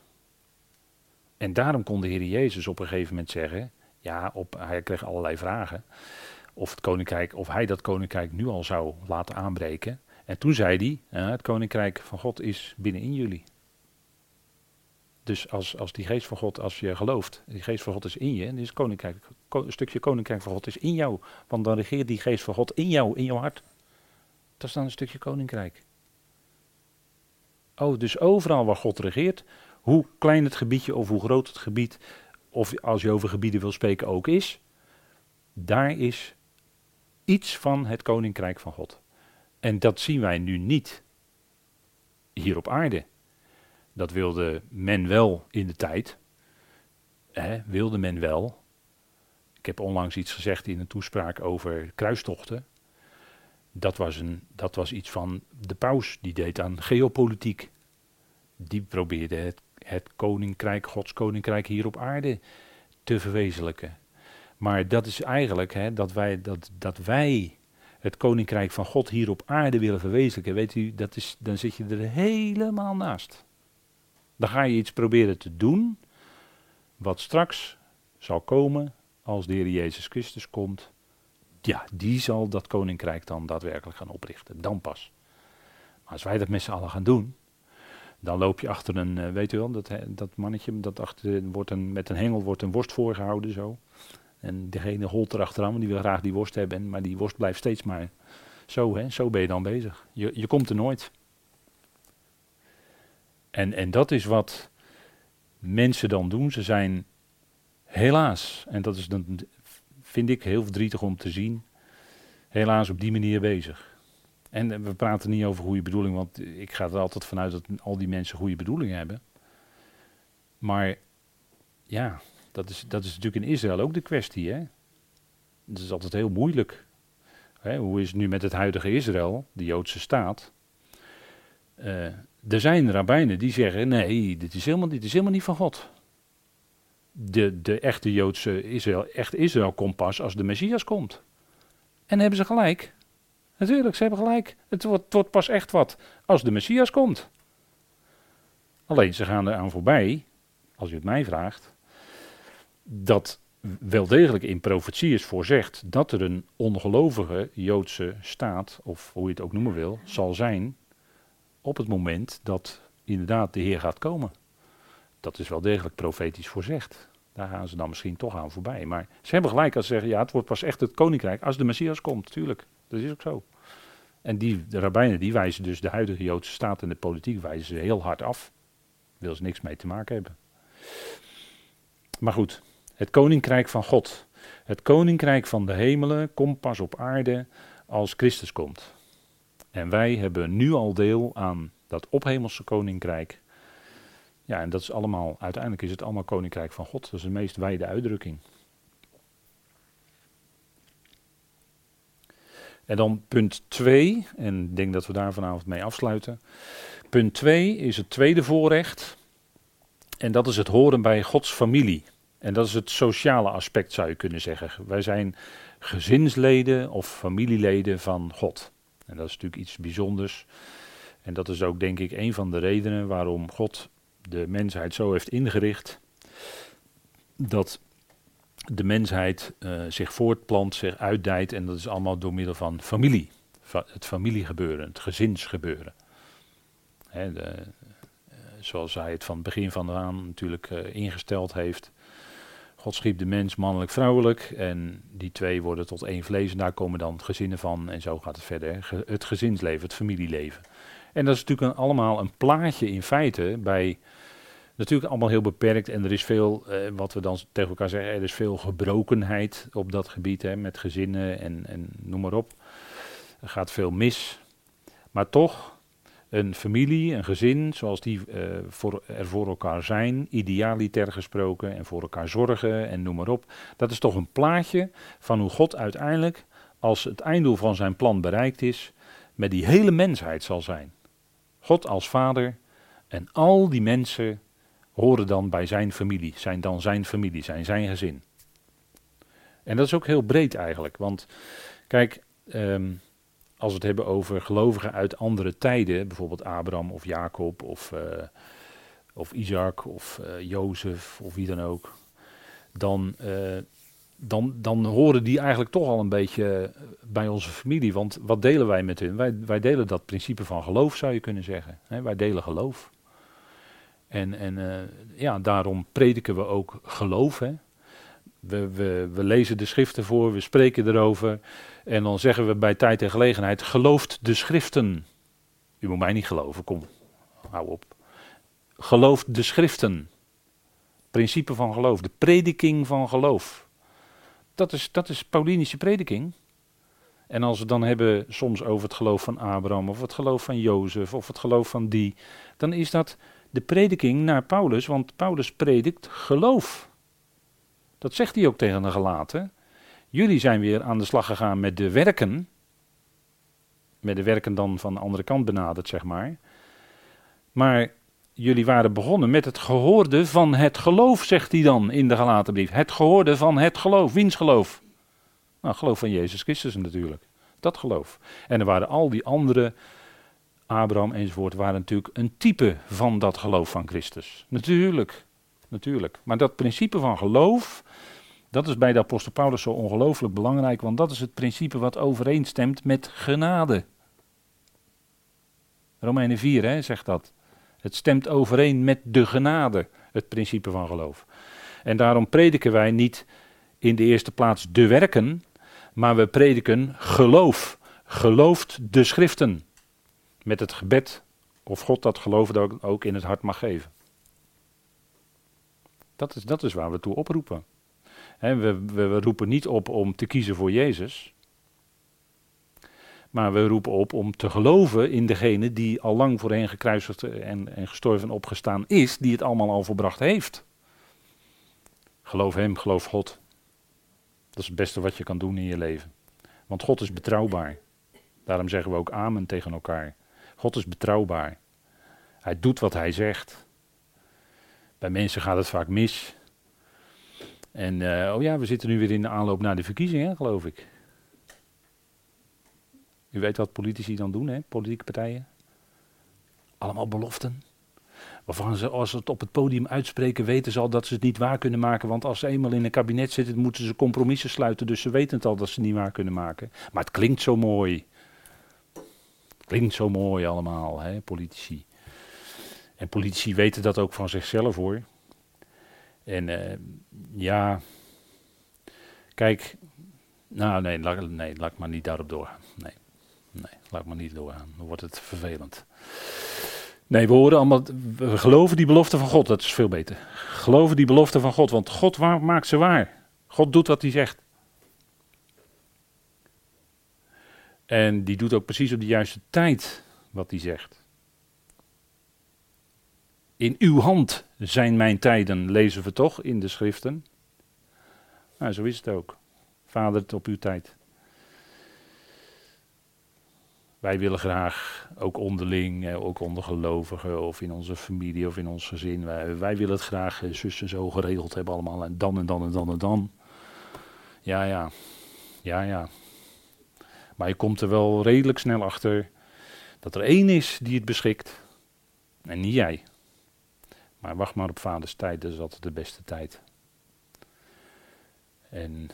En daarom kon de Heer Jezus op een gegeven moment zeggen, ja, op, hij kreeg allerlei vragen of, het koninkrijk, of hij dat koninkrijk nu al zou laten aanbreken. En toen zei hij, het koninkrijk van God is binnenin jullie. Dus als, als die geest van God, als je gelooft, die geest van God is in je, en is koninkrijk, een stukje koninkrijk van God is in jou, want dan regeert die geest van God in jou, in jouw hart. Dat is dan een stukje koninkrijk. Oh, dus overal waar God regeert, hoe klein het gebiedje of hoe groot het gebied, of als je over gebieden wil spreken ook is, daar is iets van het koninkrijk van God. En dat zien wij nu niet hier op aarde. Dat wilde men wel in de tijd. Hè, wilde men wel. Ik heb onlangs iets gezegd in een toespraak over kruistochten. Dat was, een, dat was iets van de paus, die deed aan geopolitiek. Die probeerde het, het koninkrijk, Gods koninkrijk hier op aarde te verwezenlijken. Maar dat is eigenlijk hè, dat, wij, dat, dat wij het koninkrijk van God hier op aarde willen verwezenlijken. Weet u, dat is, dan zit je er helemaal naast. Dan ga je iets proberen te doen wat straks zal komen als de Heer Jezus Christus komt. Ja, die zal dat koninkrijk dan daadwerkelijk gaan oprichten. Dan pas. Maar als wij dat met z'n allen gaan doen, dan loop je achter een, eh, weet u wel, dat, dat mannetje, dat achter, wordt een, met een hengel wordt een worst voorgehouden zo. En degene holt erachteraan, die wil graag die worst hebben, maar die worst blijft steeds maar zo, hè, zo ben je dan bezig. Je, je komt er nooit. En, en dat is wat mensen dan doen. Ze zijn helaas, en dat is dan, vind ik heel verdrietig om te zien, helaas op die manier bezig. En we praten niet over goede bedoeling, want ik ga er altijd vanuit dat al die mensen goede bedoelingen hebben. Maar ja, dat is, dat is natuurlijk in Israël ook de kwestie. Hè? Het is altijd heel moeilijk. Hè? Hoe is het nu met het huidige Israël, de Joodse staat? Uh, er zijn rabbijnen die zeggen: nee, dit is helemaal, dit is helemaal niet van God. De, de echte Joodse Israël, echt Israël komt pas als de Messias komt. En hebben ze gelijk. Natuurlijk, ze hebben gelijk. Het wordt, het wordt pas echt wat als de Messias komt. Alleen ze gaan eraan voorbij, als u het mij vraagt, dat wel degelijk in profetie is voorzegd dat er een ongelovige Joodse staat, of hoe je het ook noemen wil, zal zijn op het moment dat inderdaad de Heer gaat komen. Dat is wel degelijk profetisch voorzegd. Daar gaan ze dan misschien toch aan voorbij. Maar ze hebben gelijk als ze zeggen, ja, het wordt pas echt het koninkrijk als de Messias komt, tuurlijk. Dat is ook zo. En die, de rabbijnen die wijzen dus de huidige Joodse staat en de politiek wijzen ze heel hard af. Wil ze niks mee te maken hebben. Maar goed, het koninkrijk van God. Het koninkrijk van de hemelen komt pas op aarde als Christus komt. En wij hebben nu al deel aan dat ophemelse koninkrijk. Ja, en dat is allemaal, uiteindelijk is het allemaal koninkrijk van God. Dat is de meest wijde uitdrukking. En dan punt 2, en ik denk dat we daar vanavond mee afsluiten. Punt 2 is het tweede voorrecht. En dat is het horen bij Gods familie. En dat is het sociale aspect, zou je kunnen zeggen. Wij zijn gezinsleden of familieleden van God. En dat is natuurlijk iets bijzonders. En dat is ook, denk ik, een van de redenen waarom God de mensheid zo heeft ingericht. Dat de mensheid uh, zich voortplant, zich uitdijt. En dat is allemaal door middel van familie. Het familiegebeuren, het gezinsgebeuren. Hè, de, uh, zoals hij het van het begin van aan natuurlijk uh, ingesteld heeft. God schiep de mens mannelijk, vrouwelijk. En die twee worden tot één vlees. En daar komen dan gezinnen van. En zo gaat het verder. het gezinsleven, het familieleven. En dat is natuurlijk allemaal een plaatje in feite bij. Natuurlijk allemaal heel beperkt. En er is veel, eh, wat we dan tegen elkaar zeggen, er is veel gebrokenheid op dat gebied. Hè, met gezinnen en, en noem maar op. Er gaat veel mis. Maar toch, een familie, een gezin, zoals die uh, voor, er voor elkaar zijn, idealiter gesproken, en voor elkaar zorgen en noem maar op. Dat is toch een plaatje van hoe God uiteindelijk, als het einddoel van zijn plan bereikt is, met die hele mensheid zal zijn. God als vader en al die mensen horen dan bij zijn familie, zijn dan zijn familie, zijn zijn gezin. En dat is ook heel breed eigenlijk, want kijk, um, als we het hebben over gelovigen uit andere tijden, bijvoorbeeld Abraham of Jacob of, uh, of Isaac of uh, Jozef of wie dan ook, dan, uh, dan, dan horen die eigenlijk toch al een beetje bij onze familie. Want wat delen wij met hun? Wij, wij delen dat principe van geloof, zou je kunnen zeggen. Wij delen geloof. En, en ja, daarom prediken we ook geloof. Hè? We, we, lezen de schriften voor, we spreken erover. En dan zeggen we bij tijd en gelegenheid: gelooft de schriften. U moet mij niet geloven, kom, hou op. Gelooft de schriften. Principe van geloof, de prediking van geloof. Dat is, dat is Paulinische prediking. En als we dan hebben soms over het geloof van Abraham, of het geloof van Jozef, of het geloof van die, dan is dat de prediking naar Paulus, want Paulus predikt geloof. Dat zegt hij ook tegen de gelaten. Jullie zijn weer aan de slag gegaan met de werken. Met de werken dan van de andere kant benaderd, zeg maar. Maar jullie waren begonnen met het gehoorde van het geloof, zegt hij dan in de gelaten brief. Het gehoorde van het geloof. Wiens geloof? Nou, geloof van Jezus Christus natuurlijk. Dat geloof. En er waren al die andere, Abraham enzovoort, waren natuurlijk een type van dat geloof van Christus. Natuurlijk, natuurlijk. Maar dat principe van geloof, dat is bij de apostel Paulus zo ongelooflijk belangrijk, want dat is het principe wat overeenstemt met genade. Romeinen 4 hè, zegt dat. Het stemt overeen met de genade, het principe van geloof. En daarom prediken wij niet in de eerste plaats de werken, maar we prediken geloof. Gelooft de schriften. Met het gebed of God dat geloof ook in het hart mag geven. Dat is, dat is waar we toe oproepen we, we, roepen niet op om te kiezen voor Jezus. Maar we roepen op om te geloven in degene die al lang voor hen gekruisigd en, en gestorven en opgestaan is, die het allemaal al volbracht heeft. Geloof hem, geloof God. Dat is het beste wat je kan doen in je leven. Want God is betrouwbaar. Daarom zeggen we ook amen tegen elkaar. God is betrouwbaar. Hij doet wat hij zegt. Bij mensen gaat het vaak mis. En uh, oh ja, we zitten nu weer in de aanloop naar de verkiezingen, geloof ik. U weet wat politici dan doen, hè? politieke partijen. Allemaal beloften. Waarvan ze, als ze het op het podium uitspreken, weten ze al dat ze het niet waar kunnen maken. Want als ze eenmaal in een kabinet zitten, moeten ze compromissen sluiten. Dus ze weten het al dat ze het niet waar kunnen maken. Maar het klinkt zo mooi. Klinkt zo mooi allemaal, hè, politici. En politici weten dat ook van zichzelf hoor. En uh, ja, kijk, nou nee, laat, nee, laat maar niet daarop doorgaan. Nee, nee, laat maar niet doorgaan. Dan wordt het vervelend. Nee, we horen allemaal, we geloven die belofte van God, dat is veel beter. Geloven die belofte van God, want God maakt ze waar. God doet wat hij zegt. En die doet ook precies op de juiste tijd wat hij zegt. In uw hand zijn mijn tijden, lezen we toch in de schriften. Nou, zo is het ook. Vader, het op uw tijd. Wij willen graag, ook onderling, ook onder gelovigen of in onze familie of in ons gezin, wij, wij willen het graag eh, zussen zo geregeld hebben allemaal. En dan en dan en dan en dan. Ja, ja. Ja, ja. Maar je komt er wel redelijk snel achter dat er één is die het beschikt. En niet jij. Maar wacht maar op vaders tijd, dat is altijd de beste tijd. En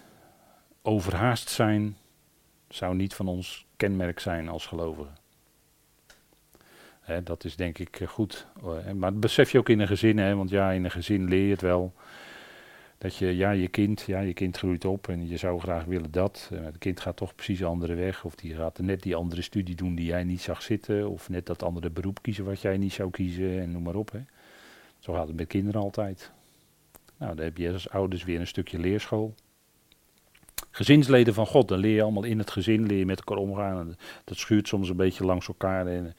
overhaast zijn zou niet van ons kenmerk zijn als gelovigen. dat is denk ik eh, goed. Maar dat besef je ook in een gezin, hè, want ja, in een gezin leer je het wel. Dat je, ja, je kind, ja, je kind groeit op en je zou graag willen dat. Eh, het kind gaat toch precies een andere weg. Of die gaat net die andere studie doen die jij niet zag zitten. Of net dat andere beroep kiezen wat jij niet zou kiezen en noem maar op. Hè. Zo gaat het met kinderen altijd. Nou, dan heb je als ouders weer een stukje leerschool. Gezinsleden van God, dan leer je allemaal in het gezin, leer je met elkaar omgaan. dat schuurt soms een beetje langs elkaar. En ik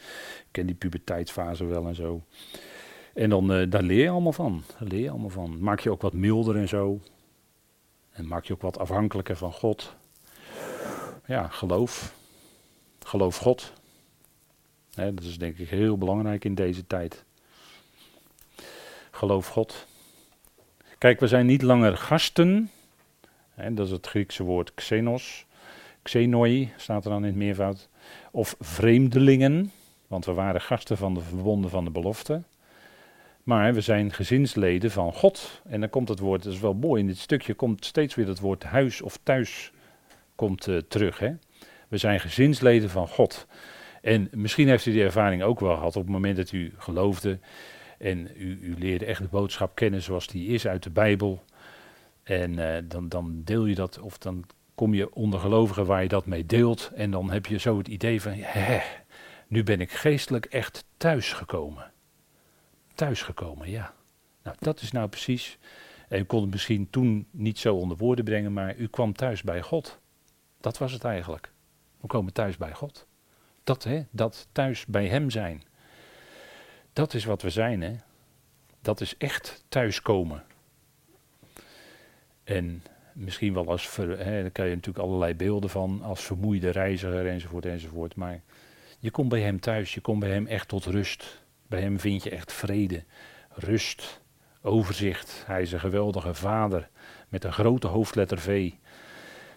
ken die puberteitsfase wel en zo. En dan, uh, daar leer je allemaal van. Leer je allemaal van. Maak je ook wat milder en zo. En maak je ook wat afhankelijker van God. Ja, geloof. Geloof God. dat is denk ik heel belangrijk in deze tijd. Geloof God. Kijk, we zijn niet langer gasten dat is het Griekse woord xenos. Xenoi staat er dan in het meervoud. Of vreemdelingen, want we waren gasten van de verbonden van de belofte. Maar we zijn gezinsleden van God. En dan komt het woord, dat is wel mooi, in dit stukje komt steeds weer het woord huis of thuis komt, uh, terug. Hè? We zijn gezinsleden van God. En misschien heeft u die ervaring ook wel gehad op het moment dat u geloofde. En u, u leerde echt de boodschap kennen zoals die is uit de Bijbel. En uh, dan, dan deel je dat, of dan kom je onder gelovigen waar je dat mee deelt. En dan heb je zo het idee van, hè, nu ben ik geestelijk echt thuisgekomen. Thuisgekomen, ja. Nou, dat is nou precies. En u kon het misschien toen niet zo onder woorden brengen, maar u kwam thuis bij God. Dat was het eigenlijk. We komen thuis bij God. Dat, hè, dat thuis bij Hem zijn. Dat is wat we zijn, hè. Dat is echt thuiskomen. En misschien wel als, ver, hè, daar kan je natuurlijk allerlei beelden van, als vermoeide reiziger enzovoort enzovoort. Maar je komt bij hem thuis, je komt bij hem echt tot rust. Bij hem vind je echt vrede, rust, overzicht. Hij is een geweldige vader met een grote hoofdletter V.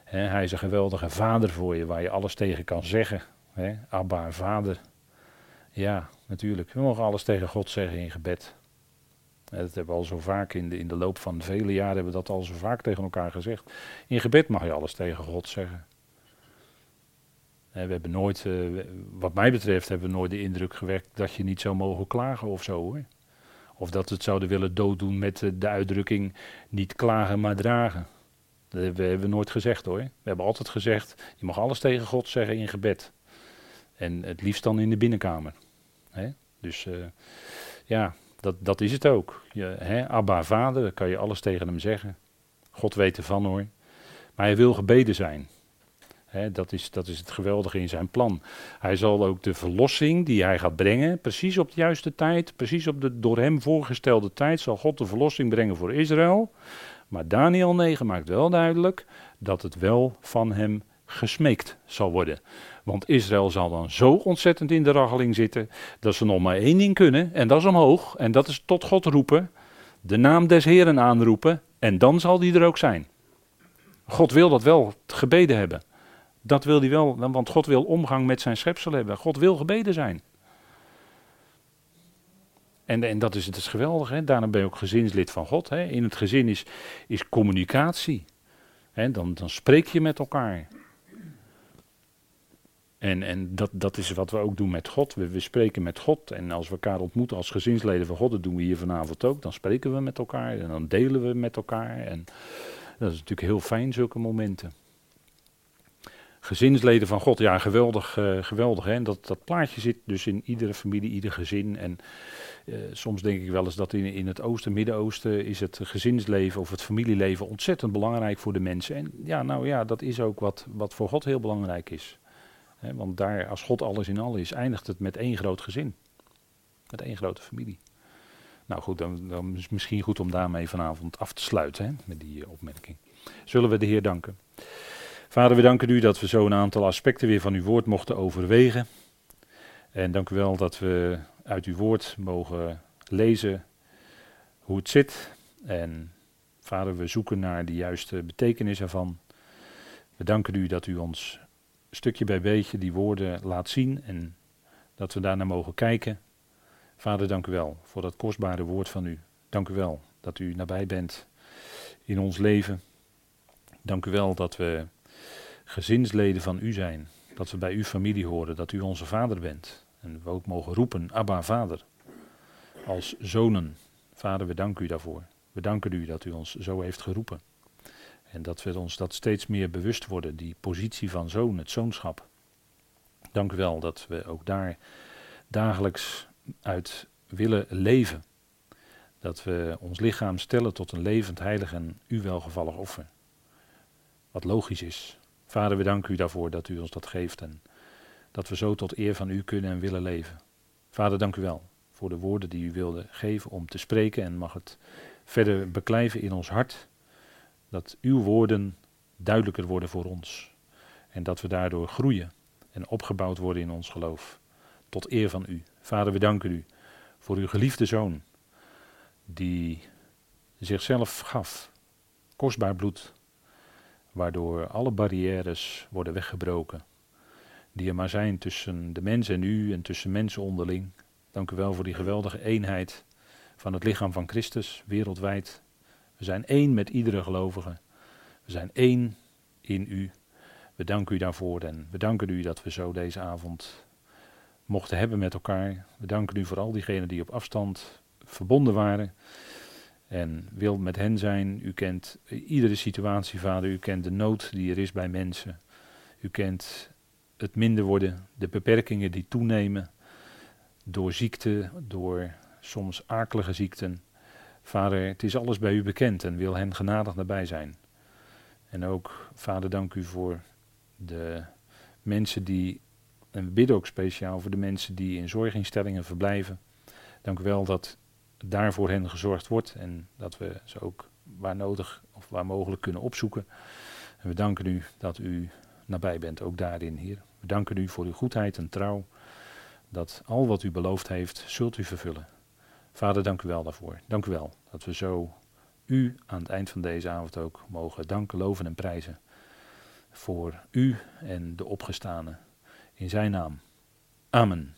hij is een geweldige vader voor je, waar je alles tegen kan zeggen. He, Abba, vader. Ja, natuurlijk. We mogen alles tegen God zeggen in gebed. Dat hebben we al zo vaak in de, in de loop van vele jaren hebben we dat al zo vaak tegen elkaar gezegd. In gebed mag je alles tegen God zeggen. We hebben nooit, eh, wat mij betreft, hebben we nooit de indruk gewekt dat je niet zou mogen klagen of zo hoor. Of dat we het zouden willen dooddoen met de uitdrukking niet klagen maar dragen. Dat hebben we nooit gezegd hoor. We hebben altijd gezegd, je mag alles tegen God zeggen in gebed. En het liefst dan in de binnenkamer. Dus uh, ja, dat, dat is het ook. Hè, Abba, vader, dan kan je alles tegen hem zeggen. God weet ervan hoor. Maar hij wil gebeden zijn. Hè, dat, is, dat is het geweldige in zijn plan. Hij zal ook de verlossing die hij gaat brengen, precies op de juiste tijd, precies op de door hem voorgestelde tijd, zal God de verlossing brengen voor Israël. Maar Daniel 9 maakt wel duidelijk dat het wel van hem gesmeekt zal worden. Want Israël zal dan zo ontzettend in de raggeling zitten dat ze nog maar één ding kunnen en dat is omhoog en dat is tot God roepen, de naam des Heren aanroepen en dan zal die er ook zijn. God wil dat wel gebeden hebben. Dat wil hij wel, want God wil omgang met zijn schepsel hebben. God wil gebeden zijn. En, en dat is het is geweldig, hè? daarom ben je ook gezinslid van God. Hè? In het gezin is, is communicatie. Hè? Dan, dan spreek je met elkaar. En, en dat, dat is wat we ook doen met God. We, we spreken met God. En als we elkaar ontmoeten als gezinsleden van God, dat doen we hier vanavond ook. Dan spreken we met elkaar en dan delen we met elkaar. En dat is natuurlijk heel fijn, zulke momenten. Gezinsleden van God, ja, geweldig, uh, geweldig. Hè? Dat, dat plaatje zit dus in iedere familie, ieder gezin. En uh, soms denk ik wel eens dat in, in het Oosten, Midden-Oosten, is het gezinsleven of het familieleven ontzettend belangrijk voor de mensen. En ja, nou ja, dat is ook wat, wat voor God heel belangrijk is. Want daar, als God alles in alles is, eindigt het met één groot gezin. Met één grote familie. Nou goed, dan, dan is het misschien goed om daarmee vanavond af te sluiten, hè? met die uh, opmerking. Zullen we de Heer danken. Vader, we danken u dat we zo een aantal aspecten weer van uw woord mochten overwegen. En dank u wel dat we uit uw woord mogen lezen hoe het zit. En vader, we zoeken naar de juiste betekenis ervan. We danken u dat u ons stukje bij beetje die woorden laat zien en dat we daarnaar mogen kijken. Vader, dank u wel voor dat kostbare woord van u. Dank u wel dat u nabij bent in ons leven. Dank u wel dat we gezinsleden van u zijn. Dat we bij uw familie horen, dat u onze vader bent. En we ook mogen roepen, Abba, vader. Als zonen. Vader, we danken u daarvoor. We danken u dat u ons zo heeft geroepen. En dat we ons dat steeds meer bewust worden, die positie van zoon, het zoonschap. Dank u wel dat we ook daar dagelijks uit willen leven. Dat we ons lichaam stellen tot een levend, heilig en u welgevallig offer. Wat logisch is. Vader, we danken u daarvoor dat u ons dat geeft en dat we zo tot eer van u kunnen en willen leven. Vader, dank u wel voor de woorden die u wilde geven om te spreken en mag het verder beklijven in ons hart. Dat uw woorden duidelijker worden voor ons en dat we daardoor groeien en opgebouwd worden in ons geloof. Tot eer van u. Vader, we danken u voor uw geliefde zoon, die zichzelf gaf, kostbaar bloed, waardoor alle barrières worden weggebroken, die er maar zijn tussen de mens en u en tussen mensen onderling. Dank u wel voor die geweldige eenheid van het lichaam van Christus wereldwijd. We zijn één met iedere gelovige. We zijn één in u. We danken u daarvoor en we danken u dat we zo deze avond mochten hebben met elkaar. We danken u voor al diegenen die op afstand verbonden waren. En wil met hen zijn. U kent iedere situatie, vader. U kent de nood die er is bij mensen. U kent het minder worden, de beperkingen die toenemen. Door ziekte, door soms akelige ziekten. Vader, het is alles bij u bekend en wil hen genadig nabij zijn. En ook, vader, dank u voor de mensen die, en we bidden ook speciaal voor de mensen die in zorginstellingen verblijven. Dank u wel dat daar voor hen gezorgd wordt en dat we ze ook waar nodig of waar mogelijk kunnen opzoeken. En we danken u dat u nabij bent, ook daarin, Heer. We danken u voor uw goedheid en trouw, dat al wat u beloofd heeft, zult u vervullen. Vader, dank u wel daarvoor. Dank u wel dat we zo u aan het eind van deze avond ook mogen danken, loven en prijzen voor u en de opgestane. In zijn naam. Amen.